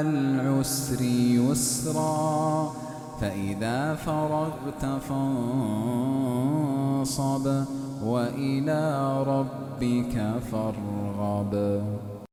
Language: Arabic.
العسر يسرا فإذا فرغت فانصب وإلى ربك فارغب.